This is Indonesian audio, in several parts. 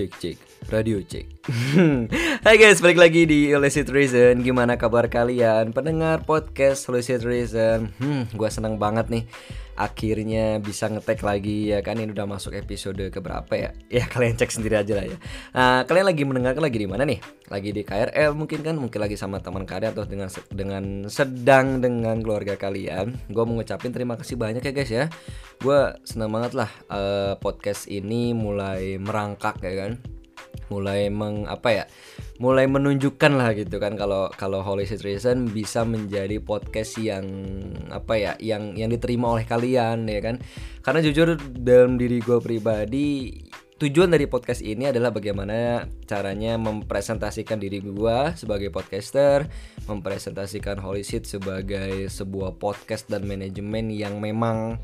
cek cek radio cek Hai guys balik lagi di Illicit Reason. Gimana kabar kalian? Pendengar podcast Illicit Reason. Hmm gue seneng banget nih. Akhirnya bisa ngetek lagi ya kan? Ini udah masuk episode keberapa ya? Ya kalian cek sendiri aja lah ya. Nah kalian lagi mendengarkan lagi di mana nih? Lagi di KRL mungkin kan? Mungkin lagi sama teman kalian Atau dengan dengan sedang dengan keluarga kalian. Gue mau ngucapin terima kasih banyak ya guys ya. Gue seneng banget lah uh, Podcast ini mulai merangkak ya kan mulai meng apa ya mulai menunjukkan lah gitu kan kalau kalau Holy Citizen bisa menjadi podcast yang apa ya yang yang diterima oleh kalian ya kan? Karena jujur dalam diri gue pribadi tujuan dari podcast ini adalah bagaimana caranya mempresentasikan diri gue sebagai podcaster, mempresentasikan Holy Shit sebagai sebuah podcast dan manajemen yang memang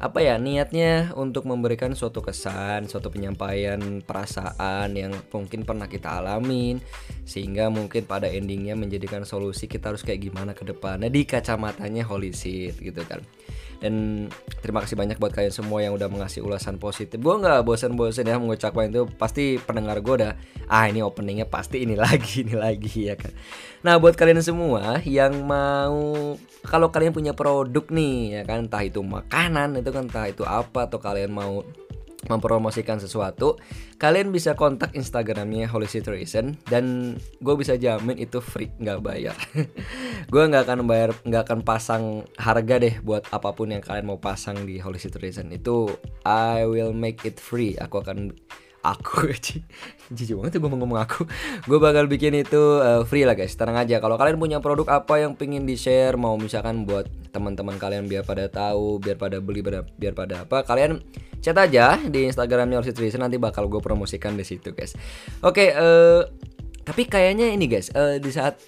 apa ya niatnya untuk memberikan suatu kesan, suatu penyampaian perasaan yang mungkin pernah kita alamin sehingga mungkin pada endingnya menjadikan solusi kita harus kayak gimana ke depannya di kacamatanya holy gitu kan dan terima kasih banyak buat kalian semua yang udah mengasih ulasan positif. Gue nggak bosan-bosan ya mengucapkan itu. Pasti pendengar gue udah ah ini openingnya pasti ini lagi ini lagi ya kan. Nah buat kalian semua yang mau kalau kalian punya produk nih ya kan entah itu makanan itu kan entah itu apa atau kalian mau mempromosikan sesuatu, kalian bisa kontak Instagramnya Holy Citizen dan gue bisa jamin itu free nggak bayar. gue nggak akan bayar, nggak akan pasang harga deh buat apa pun yang kalian mau pasang di Holy Citizen itu I will make it free. Aku akan aku jijik banget tuh gue ngomong aku gue bakal bikin itu uh, free lah guys tenang aja kalau kalian punya produk apa yang pengen di share mau misalkan buat teman-teman kalian biar pada tahu biar pada beli biar pada apa kalian chat aja di instagramnya Orchid Reason nanti bakal gue promosikan di situ guys oke okay, uh, eh, tapi kayaknya ini guys uh, di saat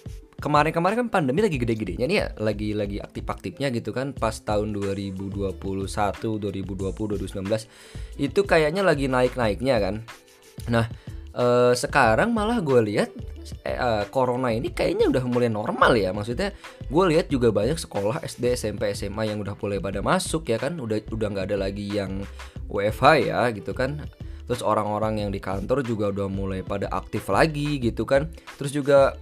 kemarin-kemarin kan pandemi lagi gede-gedenya nih ya, lagi lagi aktif-aktifnya gitu kan pas tahun 2021, 2020, 2019 itu kayaknya lagi naik-naiknya kan. Nah, eh, sekarang malah gue lihat eh, corona ini kayaknya udah mulai normal ya. Maksudnya gue lihat juga banyak sekolah SD, SMP, SMA yang udah mulai pada masuk ya kan, udah udah nggak ada lagi yang WFH ya gitu kan. Terus orang-orang yang di kantor juga udah mulai pada aktif lagi gitu kan. Terus juga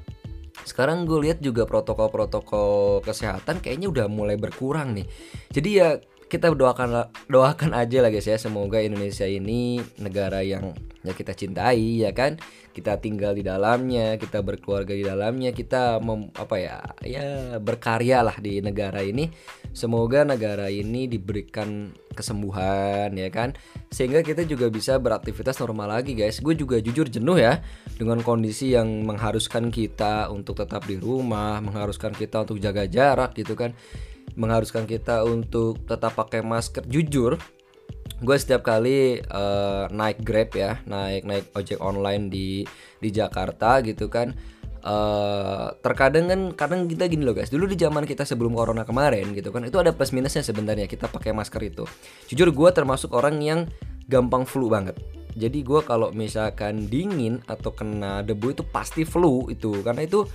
sekarang gue lihat juga protokol-protokol kesehatan kayaknya udah mulai berkurang nih. Jadi ya kita doakan doakan aja lah guys ya semoga Indonesia ini negara yang ya kita cintai ya kan? Kita tinggal di dalamnya kita berkeluarga di dalamnya kita mem, apa ya ya berkarya lah di negara ini. Semoga negara ini diberikan kesembuhan ya kan? Sehingga kita juga bisa beraktivitas normal lagi guys. Gue juga jujur jenuh ya dengan kondisi yang mengharuskan kita untuk tetap di rumah mengharuskan kita untuk jaga jarak gitu kan mengharuskan kita untuk tetap pakai masker. Jujur gue setiap kali uh, naik grab ya naik naik ojek online di di Jakarta gitu kan uh, terkadang kan kadang kita gini loh guys. Dulu di zaman kita sebelum corona kemarin gitu kan itu ada plus minusnya sebenarnya kita pakai masker itu. Jujur gue termasuk orang yang gampang flu banget. Jadi gue kalau misalkan dingin atau kena debu itu pasti flu itu. Karena itu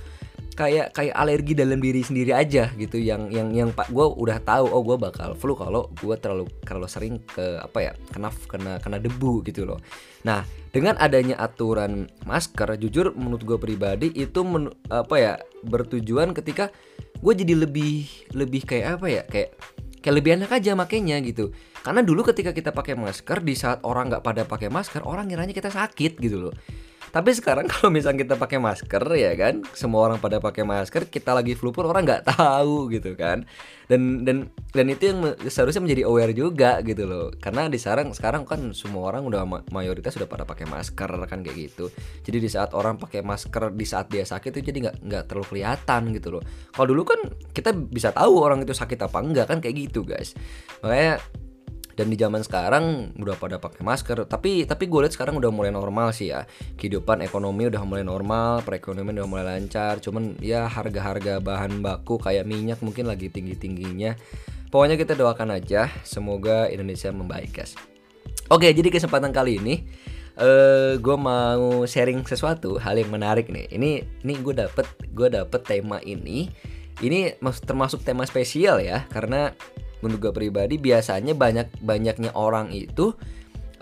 kayak kayak alergi dalam diri sendiri aja gitu. Yang yang yang pak gue udah tahu oh gue bakal flu kalau gue terlalu terlalu sering ke apa ya kena kena kena debu gitu loh. Nah dengan adanya aturan masker jujur menurut gue pribadi itu men, apa ya bertujuan ketika gue jadi lebih lebih kayak apa ya kayak kayak lebih enak aja makanya gitu. Karena dulu ketika kita pakai masker di saat orang nggak pada pakai masker orang ngiranya kita sakit gitu loh tapi sekarang kalau misalnya kita pakai masker ya kan, semua orang pada pakai masker, kita lagi flu pun orang nggak tahu gitu kan. Dan dan dan itu yang seharusnya menjadi aware juga gitu loh. Karena di sekarang sekarang kan semua orang udah mayoritas sudah pada pakai masker kan kayak gitu. Jadi di saat orang pakai masker di saat dia sakit itu jadi nggak nggak terlalu kelihatan gitu loh. Kalau dulu kan kita bisa tahu orang itu sakit apa enggak kan kayak gitu guys. Makanya dan di zaman sekarang udah pada pakai masker. Tapi tapi gue lihat sekarang udah mulai normal sih ya. Kehidupan ekonomi udah mulai normal perekonomian udah mulai lancar. Cuman ya harga-harga bahan baku kayak minyak mungkin lagi tinggi tingginya pokoknya kita doakan aja semoga Indonesia membaik guys. Oke jadi kesempatan kali ini uh, eh, gue mau sharing sesuatu hal yang menarik nih. Ini ini gue dapet gue dapet tema ini. Ini termasuk tema spesial ya karena menurut gue pribadi biasanya banyak banyaknya orang itu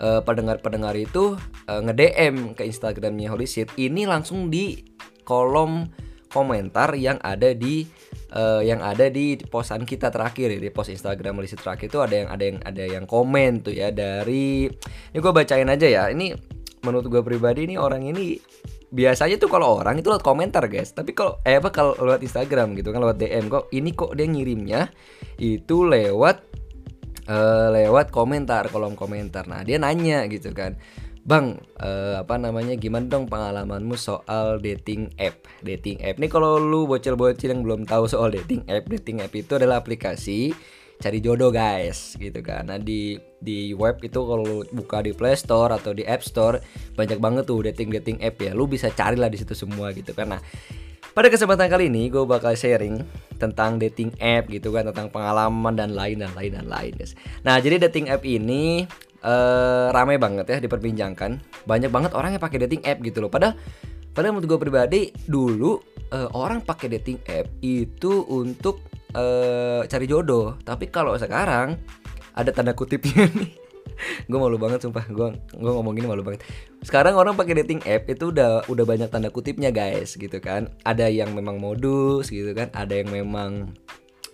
uh, pendengar-pendengar itu uh, nge-DM ke Instagramnya Holy Shit. Ini langsung di kolom komentar yang ada di uh, yang ada di posan kita terakhir ya di post Instagram Holy Shit terakhir itu ada yang ada yang ada yang komen tuh ya dari ini gue bacain aja ya. Ini menurut gue pribadi ini orang ini biasanya tuh kalau orang itu lewat komentar guys tapi kalau eh apa kalau lewat Instagram gitu kan lewat DM kok ini kok dia ngirimnya itu lewat uh, lewat komentar kolom komentar nah dia nanya gitu kan Bang, uh, apa namanya? Gimana dong pengalamanmu soal dating app? Dating app nih kalau lu bocil-bocil yang belum tahu soal dating app, dating app itu adalah aplikasi cari jodoh guys, gitu kan. Nah di di web itu kalau buka di Play Store atau di App Store banyak banget tuh dating dating app ya. Lu bisa carilah di situ semua gitu. Nah pada kesempatan kali ini gue bakal sharing tentang dating app gitu kan, tentang pengalaman dan lain dan lain dan lain guys. Nah jadi dating app ini uh, ramai banget ya diperbincangkan. Banyak banget orang yang pakai dating app gitu loh. Padahal padahal menurut gue pribadi dulu uh, orang pakai dating app itu untuk uh, cari jodoh. Tapi kalau sekarang ada tanda kutipnya nih. gue malu banget sumpah. Gue gue ngomong gini malu banget. Sekarang orang pakai dating app itu udah udah banyak tanda kutipnya guys gitu kan. Ada yang memang modus gitu kan. Ada yang memang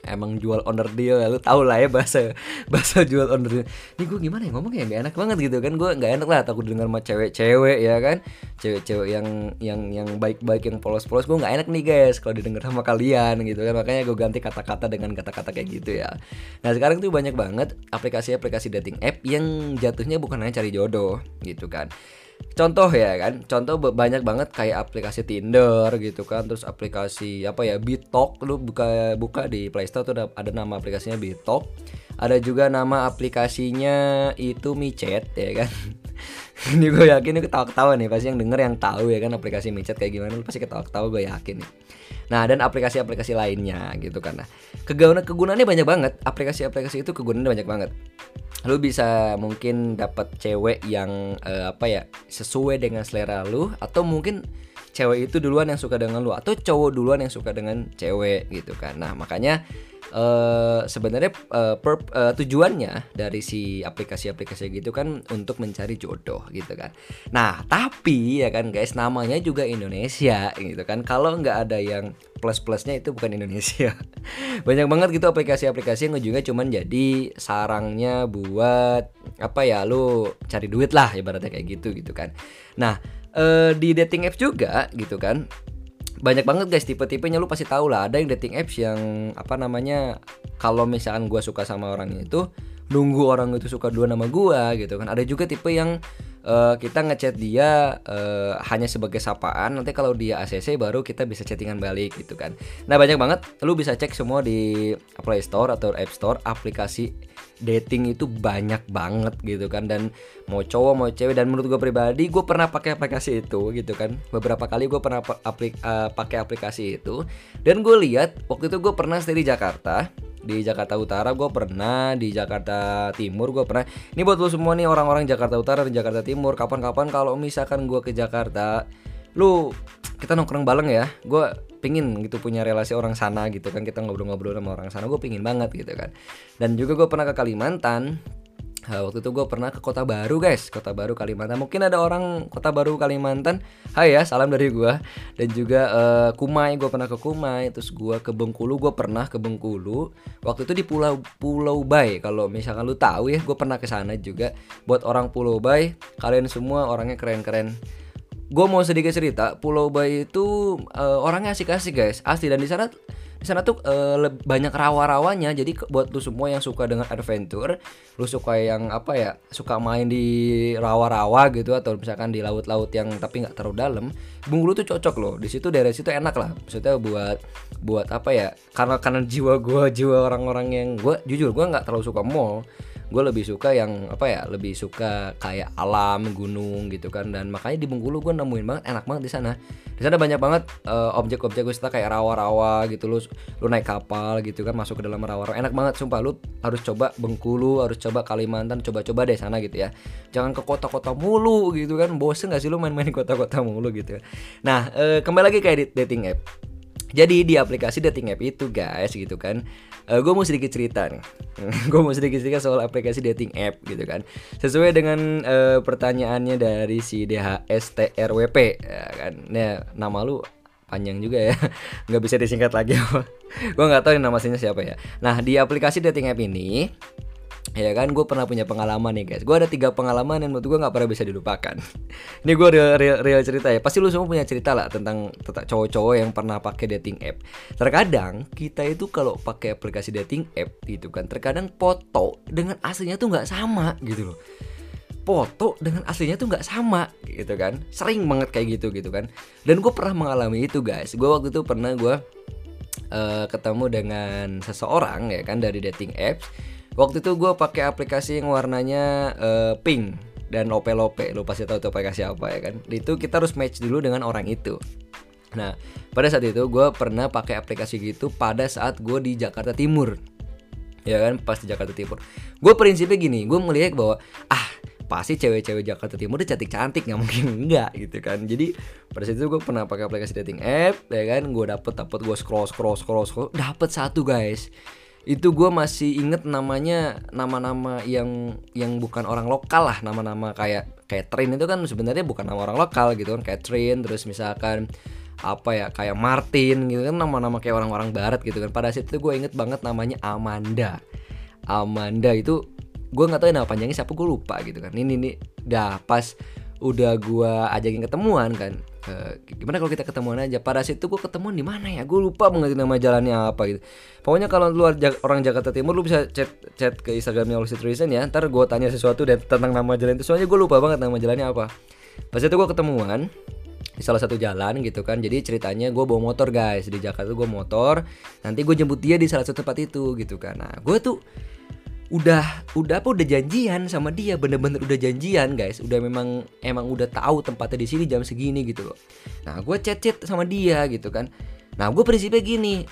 emang jual owner deal ya lu tau lah ya bahasa bahasa jual owner deal. Ini gue gimana ya ngomong ya? Gak enak banget gitu kan. Gue nggak enak lah takut dengar sama cewek-cewek ya kan. Cewek-cewek yang yang yang baik-baik yang polos-polos. Gue nggak enak nih guys kalau didengar sama kalian gitu kan. Makanya gue ganti kata-kata dengan kata-kata kayak gitu ya. Nah sekarang tuh banyak banget aplikasi-aplikasi dating app yang jatuhnya bukan hanya cari jodoh gitu kan contoh ya kan contoh banyak banget kayak aplikasi Tinder gitu kan terus aplikasi apa ya Bitalk lu buka buka di Play Store tuh ada, nama aplikasinya Bitalk ada juga nama aplikasinya itu micet ya kan? Ini gue yakin ini ketawa-ketawa nih pasti yang denger yang tahu ya kan aplikasi micet kayak gimana lu pasti ketawa-ketawa gue yakin nih. Nah dan aplikasi-aplikasi lainnya gitu kan. Nah kegunaan kegunaannya banyak banget. Aplikasi-aplikasi itu kegunaannya banyak banget lu bisa mungkin dapat cewek yang uh, apa ya sesuai dengan selera lu atau mungkin cewek itu duluan yang suka dengan lu atau cowok duluan yang suka dengan cewek gitu kan. Nah makanya uh, sebenarnya uh, per, uh, tujuannya dari si aplikasi-aplikasi gitu kan untuk mencari jodoh gitu kan. Nah tapi ya kan guys namanya juga Indonesia gitu kan. Kalau nggak ada yang plus-plusnya itu bukan Indonesia. Banyak banget gitu aplikasi-aplikasi yang ujungnya cuman jadi sarangnya buat apa ya lu cari duit lah ibaratnya kayak gitu gitu kan. Nah uh, di dating apps juga gitu kan banyak banget guys tipe-tipenya. Lu pasti tahu lah ada yang dating apps yang apa namanya kalau misalkan gue suka sama orang itu nunggu orang itu suka dua nama gue gitu kan. Ada juga tipe yang uh, kita ngechat dia uh, hanya sebagai sapaan. Nanti kalau dia ACC baru kita bisa chattingan balik gitu kan. Nah banyak banget. Lu bisa cek semua di Play Store atau App Store aplikasi dating itu banyak banget gitu kan. Dan mau cowok mau cewek dan menurut gue pribadi gue pernah pakai aplikasi itu gitu kan. Beberapa kali gue pernah aplik, uh, pakai aplikasi itu. Dan gue lihat waktu itu gue pernah stay di Jakarta di Jakarta Utara gue pernah di Jakarta Timur gue pernah. Ini buat lo semua nih orang-orang Jakarta Utara dan Jakarta Timur kapan-kapan kalau misalkan gue ke Jakarta lu kita nongkrong bareng ya. Gue pingin gitu punya relasi orang sana gitu kan kita ngobrol-ngobrol sama orang sana gue pingin banget gitu kan. Dan juga gue pernah ke Kalimantan Nah, waktu itu gue pernah ke Kota Baru guys Kota Baru Kalimantan. Mungkin ada orang Kota Baru Kalimantan. Hai ya salam dari gue Dan juga uh, Kumai Gue pernah ke Kumai Terus gue ke Bengkulu Gue pernah ke Bengkulu. Waktu itu di Pulau Pulau Bay Kalau misalkan lu tahu ya Gue pernah ke sana juga. Buat orang Pulau Bay Kalian semua orangnya keren-keren gue mau sedikit cerita Pulau Bay itu uh, orangnya asik-asik guys. Asli dan di sana di sana tuh uh, banyak rawa-rawanya. Jadi buat lu semua yang suka dengan adventure lu suka yang apa ya suka main di rawa-rawa gitu atau misalkan di laut-laut yang tapi nggak terlalu dalam Bungkulu tuh cocok loh. Di situ daerah situ enak lah. Maksudnya buat buat apa ya karena karena jiwa gue jiwa orang-orang yang gue jujur gue nggak terlalu suka mall gue lebih suka yang apa ya lebih suka kayak alam gunung gitu kan. Dan makanya di Bengkulu gue nemuin banget enak banget di sana. Di sana banyak banget uh, objek-objek wisata kayak rawa-rawa gitu. Lu lu naik kapal gitu kan masuk ke dalam rawa-rawa. Enak banget sumpah. Lu harus coba Bengkulu harus coba Kalimantan coba-coba deh sana gitu ya. Jangan ke kota-kota mulu gitu kan. Bosen gak sih lu main-main kota-kota mulu gitu ya? Nah uh, kembali lagi kayak dating app. Jadi di aplikasi dating app itu guys gitu kan uh, gue mau sedikit cerita nih. Gue mau sedikit cerita soal aplikasi dating app gitu kan. Sesuai dengan uh, pertanyaannya dari si DHSTRWP ya kan. Nah nama lu panjang juga ya. Nggak bisa disingkat lagi. Gue nggak tahu nama aslinya siapa ya. Nah di aplikasi dating app ini ya kan gue pernah punya pengalaman nih guys. Gue ada tiga pengalaman yang menurut gue nggak pernah bisa dilupakan. Ini gue real, real, real cerita ya. Pasti lu semua punya cerita lah tentang tentang cowok-cowok yang pernah pakai dating app. Terkadang kita itu kalau pakai aplikasi dating app gitu kan terkadang foto dengan aslinya tuh nggak sama gitu loh. Foto dengan aslinya tuh nggak sama gitu kan. Sering banget kayak gitu gitu kan. Dan gue pernah mengalami itu guys. Gue waktu itu pernah gue uh, ketemu dengan seseorang ya kan dari dating apps Waktu itu gue pakai aplikasi yang warnanya uh, pink dan lope-lope. Lo pasti tahu tuh aplikasi apa ya kan. Itu kita harus match dulu dengan orang itu. Nah, pada saat itu gue pernah pakai aplikasi gitu pada saat gue di Jakarta Timur. Ya kan, pas di Jakarta Timur. Gue prinsipnya gini, gue melihat bahwa ah pasti cewek-cewek Jakarta Timur udah cantik-cantik nggak mungkin enggak gitu kan jadi pada saat itu gue pernah pakai aplikasi dating app ya kan gue dapet dapet gue scroll scroll scroll scroll dapet satu guys itu gue masih inget namanya nama-nama yang yang bukan orang lokal lah nama-nama kayak train itu kan sebenarnya bukan nama orang lokal gitu kan train terus misalkan apa ya kayak Martin gitu kan nama-nama kayak orang-orang barat gitu kan. Pada saat itu gue inget banget namanya Amanda. Amanda itu gue nggak tahu nama panjangnya siapa gue lupa gitu kan. Ini nih dah pas udah gue ajakin ketemuan kan uh, gimana kalau kita ketemuan aja? Pada situ gue ketemuan di mana ya? Gue lupa mengerti nama jalannya apa gitu. Pokoknya kalau luar orang Jakarta Timur lu bisa chat chat ke Instagramnya Lucy Tristan ya. Ntar gue tanya sesuatu dan tentang nama jalan itu. Soalnya gue lupa banget nama jalannya apa. Pas itu gue ketemuan di salah satu jalan gitu kan. Jadi ceritanya gue bawa motor guys. Di Jakarta gue motor. Nanti gue jemput dia di salah satu tempat itu gitu kan. Nah gue tuh udah udah apa udah janjian sama dia bener-bener udah janjian guys. Udah memang emang udah tahu tempatnya di sini jam segini gitu loh. Nah gue chat chat sama dia gitu kan. Nah gue prinsipnya gini.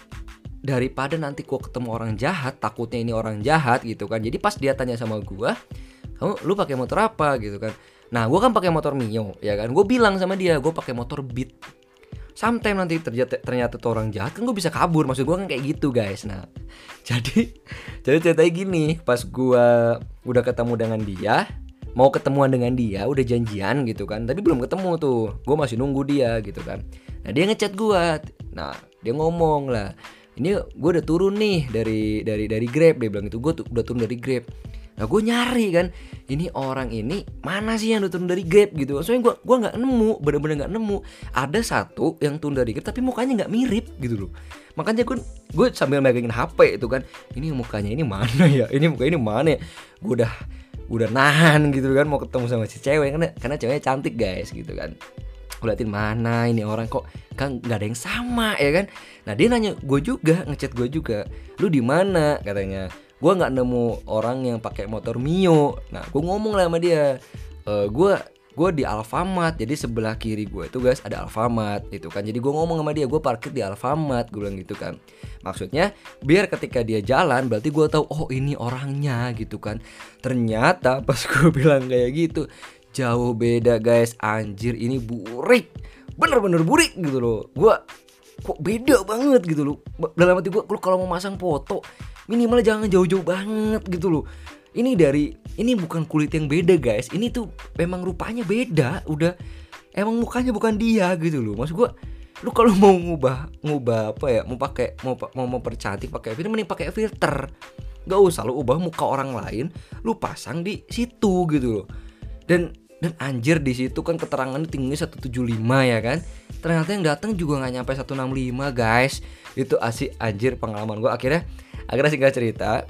Daripada nanti gue ketemu orang jahat takutnya ini orang jahat gitu kan. Jadi pas dia tanya sama gue kamu lu pakai motor apa? gitu kan. Nah gue kan pakai motor mio ya kan. Gue bilang sama dia gue pakai motor beat sometimes nanti ternyata ternyata tuh orang jahat kan gue bisa kabur. Maksud gue kan kayak gitu guys. Nah jadi jadi ceritanya gini. Pas gue udah ketemu dengan dia mau ketemuan dengan dia udah janjian gitu kan. Tapi belum ketemu tuh. Gue masih nunggu dia gitu kan. Nah dia ngechat gue nah dia ngomong lah ini gue udah turun nih dari dari dari grab. Dia bilang itu gue udah turun dari grab. Nah gue nyari kan ini orang ini mana sih yang udah turun dari Grab gitu. Soalnya gue gua nggak nemu, bener-bener nggak nemu. Ada satu yang turun dari Grab tapi mukanya nggak mirip gitu loh. Makanya gue gue sambil megangin HP itu kan, ini mukanya ini mana ya? Ini muka ini mana ya? Gue udah udah nahan gitu kan mau ketemu sama si cewek karena karena ceweknya cantik guys gitu kan gue liatin mana ini orang kok kan nggak ada yang sama ya kan nah dia nanya gue juga ngechat gue juga lu di mana katanya gue nggak nemu orang yang pakai motor mio. Nah gue ngomong lah sama dia e, eh, gue gue di Alfamart jadi sebelah kiri gue itu guys ada Alfamart itu kan. Jadi gue ngomong sama dia gue parkir di Alfamart gue bilang gitu kan. Maksudnya biar ketika dia jalan berarti gue tahu oh ini orangnya gitu kan. Ternyata pas gue bilang kayak gitu jauh beda guys. Anjir ini burik. Bener-bener burik gitu loh. Gue kok beda banget gitu loh. Dalam hati gue kalau mau masang foto minimal jangan jauh-jauh banget gitu loh. Ini dari ini bukan kulit yang beda guys. Ini tuh memang rupanya beda udah emang mukanya bukan dia gitu loh. Maksud gua lu kalau mau ngubah ngubah apa ya mau pakai mau mau mempercantik pakai filter mending pakai filter. Nggak usah lu ubah muka orang lain lu pasang di situ gitu loh. Dan dan anjir di situ kan keterangannya tingginya 175 ya kan? Ternyata yang datang juga nggak nyampe 165 guys. Itu asik anjir pengalaman gue akhirnya akhirnya singkat cerita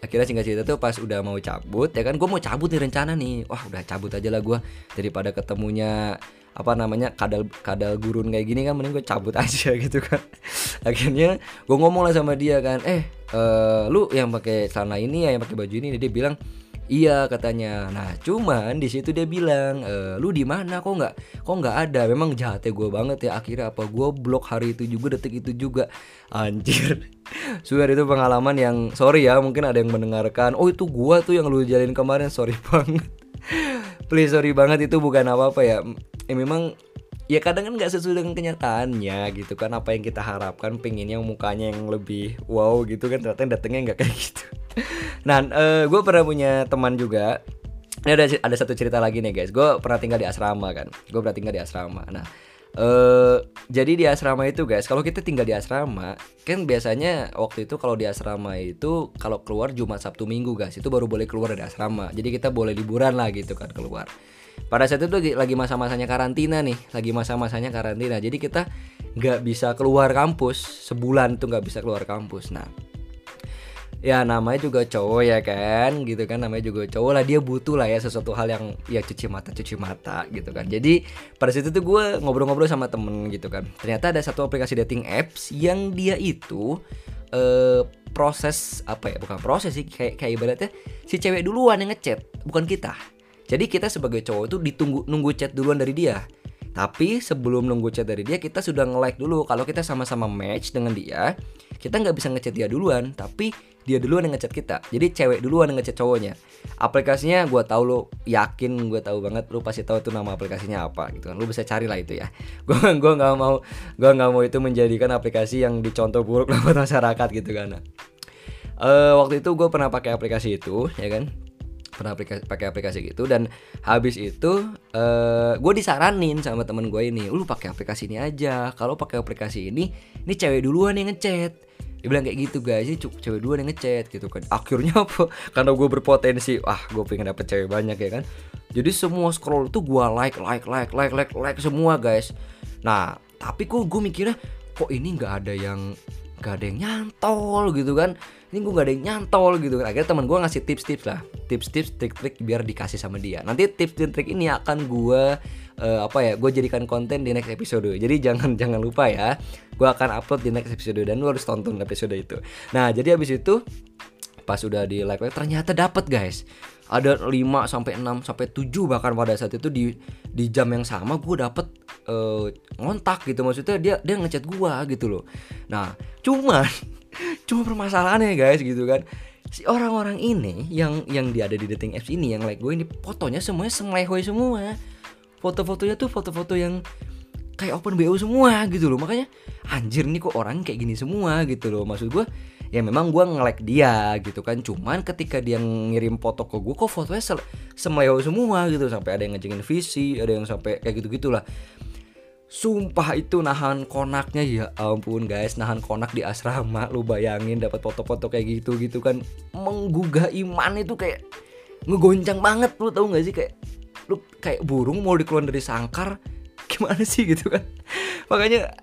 akhirnya singkat cerita tuh pas udah mau cabut ya kan gue mau cabut nih rencana nih. Wah udah cabut aja lah gue daripada ketemunya apa namanya kadal kadal gurun kayak gini kan mending gue cabut aja gitu kan. Akhirnya gue ngomong lah sama dia kan eh uh, lu yang pakai celana ini ya yang pakai baju ini dia bilang Iya katanya. Nah cuman di situ dia bilang, e, lu di mana? Kok nggak? Kok nggak ada? Memang jahatnya gue banget ya. Akhirnya apa? Gue blok hari itu juga, detik itu juga. Anjir. Sudah itu pengalaman yang sorry ya. Mungkin ada yang mendengarkan. Oh itu gue tuh yang lu jalin kemarin. Sorry banget. Please sorry banget itu bukan apa apa ya. Eh, memang ya kadang kan nggak sesuai dengan kenyataannya gitu kan apa yang kita harapkan pengennya mukanya yang lebih wow gitu kan ternyata datangnya nggak kayak gitu nah uh, gue pernah punya teman juga ini ada ada satu cerita lagi nih guys gue pernah tinggal di asrama kan gue pernah tinggal di asrama nah Uh, jadi di asrama itu guys, kalau kita tinggal di asrama, kan biasanya waktu itu kalau di asrama itu kalau keluar Jumat Sabtu Minggu guys, itu baru boleh keluar dari asrama. Jadi kita boleh liburan lah gitu kan keluar. Pada saat itu lagi masa-masanya karantina nih, lagi masa-masanya karantina. Jadi kita nggak bisa keluar kampus sebulan tuh nggak bisa keluar kampus. Nah, ya namanya juga cowok ya kan gitu kan namanya juga cowok lah dia butuh lah ya sesuatu hal yang ya cuci mata cuci mata gitu kan. Jadi pada situ tuh gue ngobrol-ngobrol sama temen gitu kan. Ternyata ada satu aplikasi dating apps yang dia itu eh, proses apa ya bukan proses sih kayak kayak ibaratnya si cewek duluan yang ngechat bukan kita. Jadi kita sebagai cowok itu ditunggu nunggu chat duluan dari dia. Tapi sebelum nunggu chat dari dia kita sudah nge-like dulu. Kalau kita sama-sama match dengan dia kita nggak bisa ngechat dia duluan. Tapi dia duluan yang ngechat kita. Jadi cewek duluan yang ngechat cowoknya. Aplikasinya gue tahu lo yakin gue tahu banget lo pasti tahu itu nama aplikasinya apa gitu kan. Lo bisa cari lah itu ya. Gue gue nggak mau gue nggak mau itu menjadikan aplikasi yang dicontoh buruk buat masyarakat gitu kan. Uh, waktu itu gue pernah pakai aplikasi itu ya kan? Pernah aplikasi, pakai aplikasi gitu dan habis itu uh, gue disaranin sama temen gue ini lu pakai aplikasi ini aja. Kalau pakai aplikasi ini ini cewek duluan yang ngechat dia bilang kayak gitu guys. Ini cewek dua yang ngechat gitu kan. Akhirnya apa? Karena gue berpotensi ah gue pengen dapet cewek banyak ya kan. Jadi semua scroll tuh gue like like like like like like semua guys. Nah tapi kok gue mikirnya kok ini nggak ada yang nggak ada yang nyantol gitu kan. Ini gue gak ada yang nyantol gitu kan. Akhirnya teman gue ngasih tips-tips lah. Tips-tips trik-trik biar dikasih sama dia. Nanti tips dan trik ini akan gue uh, apa ya gue jadikan konten di next episode. Jadi jangan jangan lupa ya gue akan upload di next episode dan lu harus tonton episode itu. Nah jadi habis itu pas udah di like ternyata dapat guys. Ada 5 sampai 6 sampai 7 bahkan pada saat itu di di jam yang sama gue dapet uh, ngontak gitu. Maksudnya dia dia ngechat gue gitu loh. Nah cuman cuma permasalahannya guys gitu kan. Si orang-orang ini yang yang dia ada di dating apps ini yang like gue ini fotonya semuanya semlehoy semua foto-fotonya tuh foto-foto yang kayak open BO semua gitu loh. Makanya anjir nih kok orang kayak gini semua gitu loh. Maksud gue ya memang gue nge-like dia gitu kan. Cuman ketika dia ngirim foto ke gue kok fotonya se semleo semua gitu. Sampai ada yang ngejengin visi ada yang sampai kayak gitu gitulah Sumpah itu nahan konaknya ya ampun guys. Nahan konak di asrama Lu bayangin dapat foto-foto kayak gitu gitu kan. Menggugah iman itu kayak Ngegoncang banget lu tau gak sih? Kayak lu kayak burung mau dikeluarin dari sangkar gimana sih gitu kan? Makanya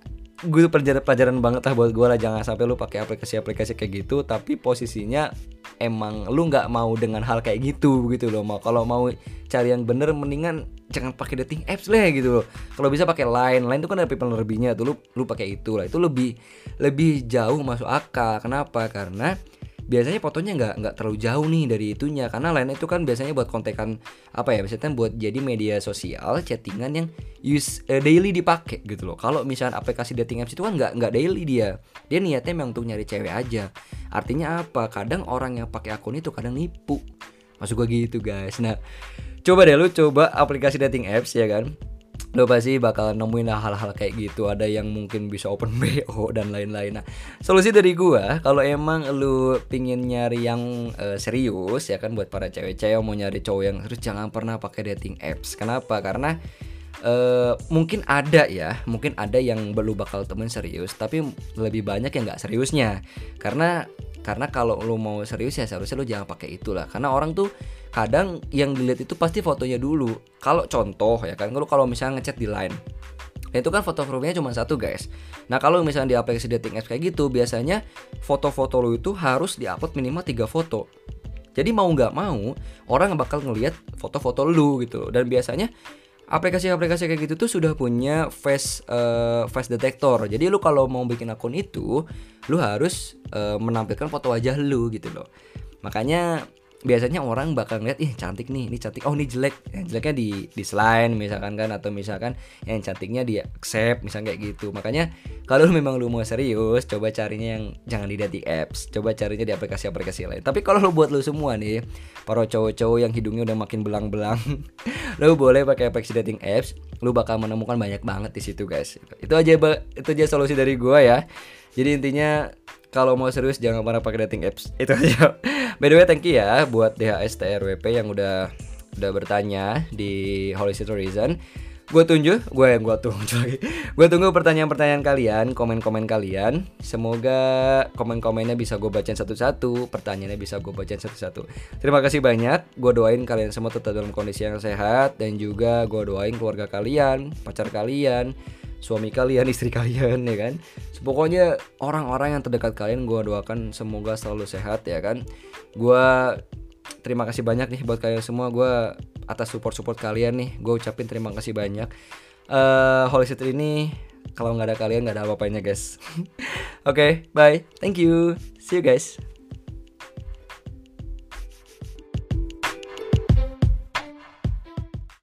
gue pelajaran pelajaran banget lah buat gue lah jangan sampai lu pakai aplikasi-aplikasi kayak gitu tapi posisinya emang lu nggak mau dengan hal kayak gitu gitu loh. Mau kalau mau cari yang bener mendingan jangan pakai dating apps lah gitu loh. Kalau bisa pakai line line itu kan ada people lebihnya tuh lu lu pakai itu lah. Itu lebih lebih jauh masuk akal. Kenapa? Karena biasanya fotonya nggak nggak terlalu jauh nih dari itunya. Karena lain itu kan biasanya buat kontekan apa ya biasanya buat jadi media sosial chattingan yang use uh, daily dipakai gitu loh. Kalau misalnya aplikasi dating apps itu kan nggak nggak daily dia. Dia niatnya memang untuk nyari cewek aja. Artinya apa? Kadang orang yang pakai akun itu kadang nipu. Masuk gue gitu guys. Nah coba deh lu coba aplikasi dating apps ya kan lo pasti bakal nemuin hal-hal kayak gitu. Ada yang mungkin bisa open BO dan lain-lain. Nah solusi dari gua kalau emang lu pingin nyari yang uh, serius ya kan buat para cewek-cewek mau nyari cowok yang serius jangan pernah pakai dating apps. Kenapa? Karena Uh, mungkin ada ya, mungkin ada yang belum bakal temen serius, tapi lebih banyak yang nggak seriusnya. Karena karena kalau lu mau serius ya seharusnya lu jangan pakai itulah. Karena orang tuh kadang yang dilihat itu pasti fotonya dulu. Kalau contoh ya kan kalau kalau misalnya ngechat di line itu kan foto profilnya cuma satu guys. Nah kalau misalnya di aplikasi dating apps kayak gitu biasanya foto-foto lo itu harus diupload minimal tiga foto. Jadi mau nggak mau orang bakal ngelihat foto-foto lu gitu. Dan biasanya aplikasi-aplikasi kayak gitu tuh sudah punya face uh, face detector. Jadi lu kalau mau bikin akun itu, lu harus uh, menampilkan foto wajah lu gitu loh. Makanya biasanya orang bakal ngeliat ih cantik nih ini cantik. Oh ini jelek. Yang jeleknya di di selain misalkan kan atau misalkan yang cantiknya dia accept misalnya kayak gitu. Makanya kalau memang lu mau serius coba carinya yang jangan di dating apps coba carinya di aplikasi-aplikasi lain. Tapi kalau lu buat lu semua nih para cowok-cowok yang hidungnya udah makin belang-belang lu boleh pakai aplikasi dating apps lu bakal menemukan banyak banget di situ guys. Itu aja itu aja solusi dari gua ya. Jadi intinya kalau mau serius jangan pernah pakai dating apps. Itu aja. By the way thank you ya buat DHS TRWP yang udah udah bertanya di Holy City Reason. Gue tunggu gue yang gue tunggu lagi gue tunggu pertanyaan-pertanyaan kalian komen-komen kalian. Semoga komen-komennya bisa gue bacain satu-satu pertanyaannya bisa gue bacain satu-satu. Terima kasih banyak. Gue doain kalian semua tetap dalam kondisi yang sehat dan juga gue doain keluarga kalian pacar kalian suami kalian, istri kalian ya kan. Pokoknya orang-orang yang terdekat kalian gue doakan semoga selalu sehat ya kan. Gue terima kasih banyak nih buat kalian semua. Gue atas support-support kalian nih, gue ucapin terima kasih banyak. Uh, Holy City ini kalau nggak ada kalian nggak ada apa-apanya guys. Oke, okay, bye. Thank you. See you guys.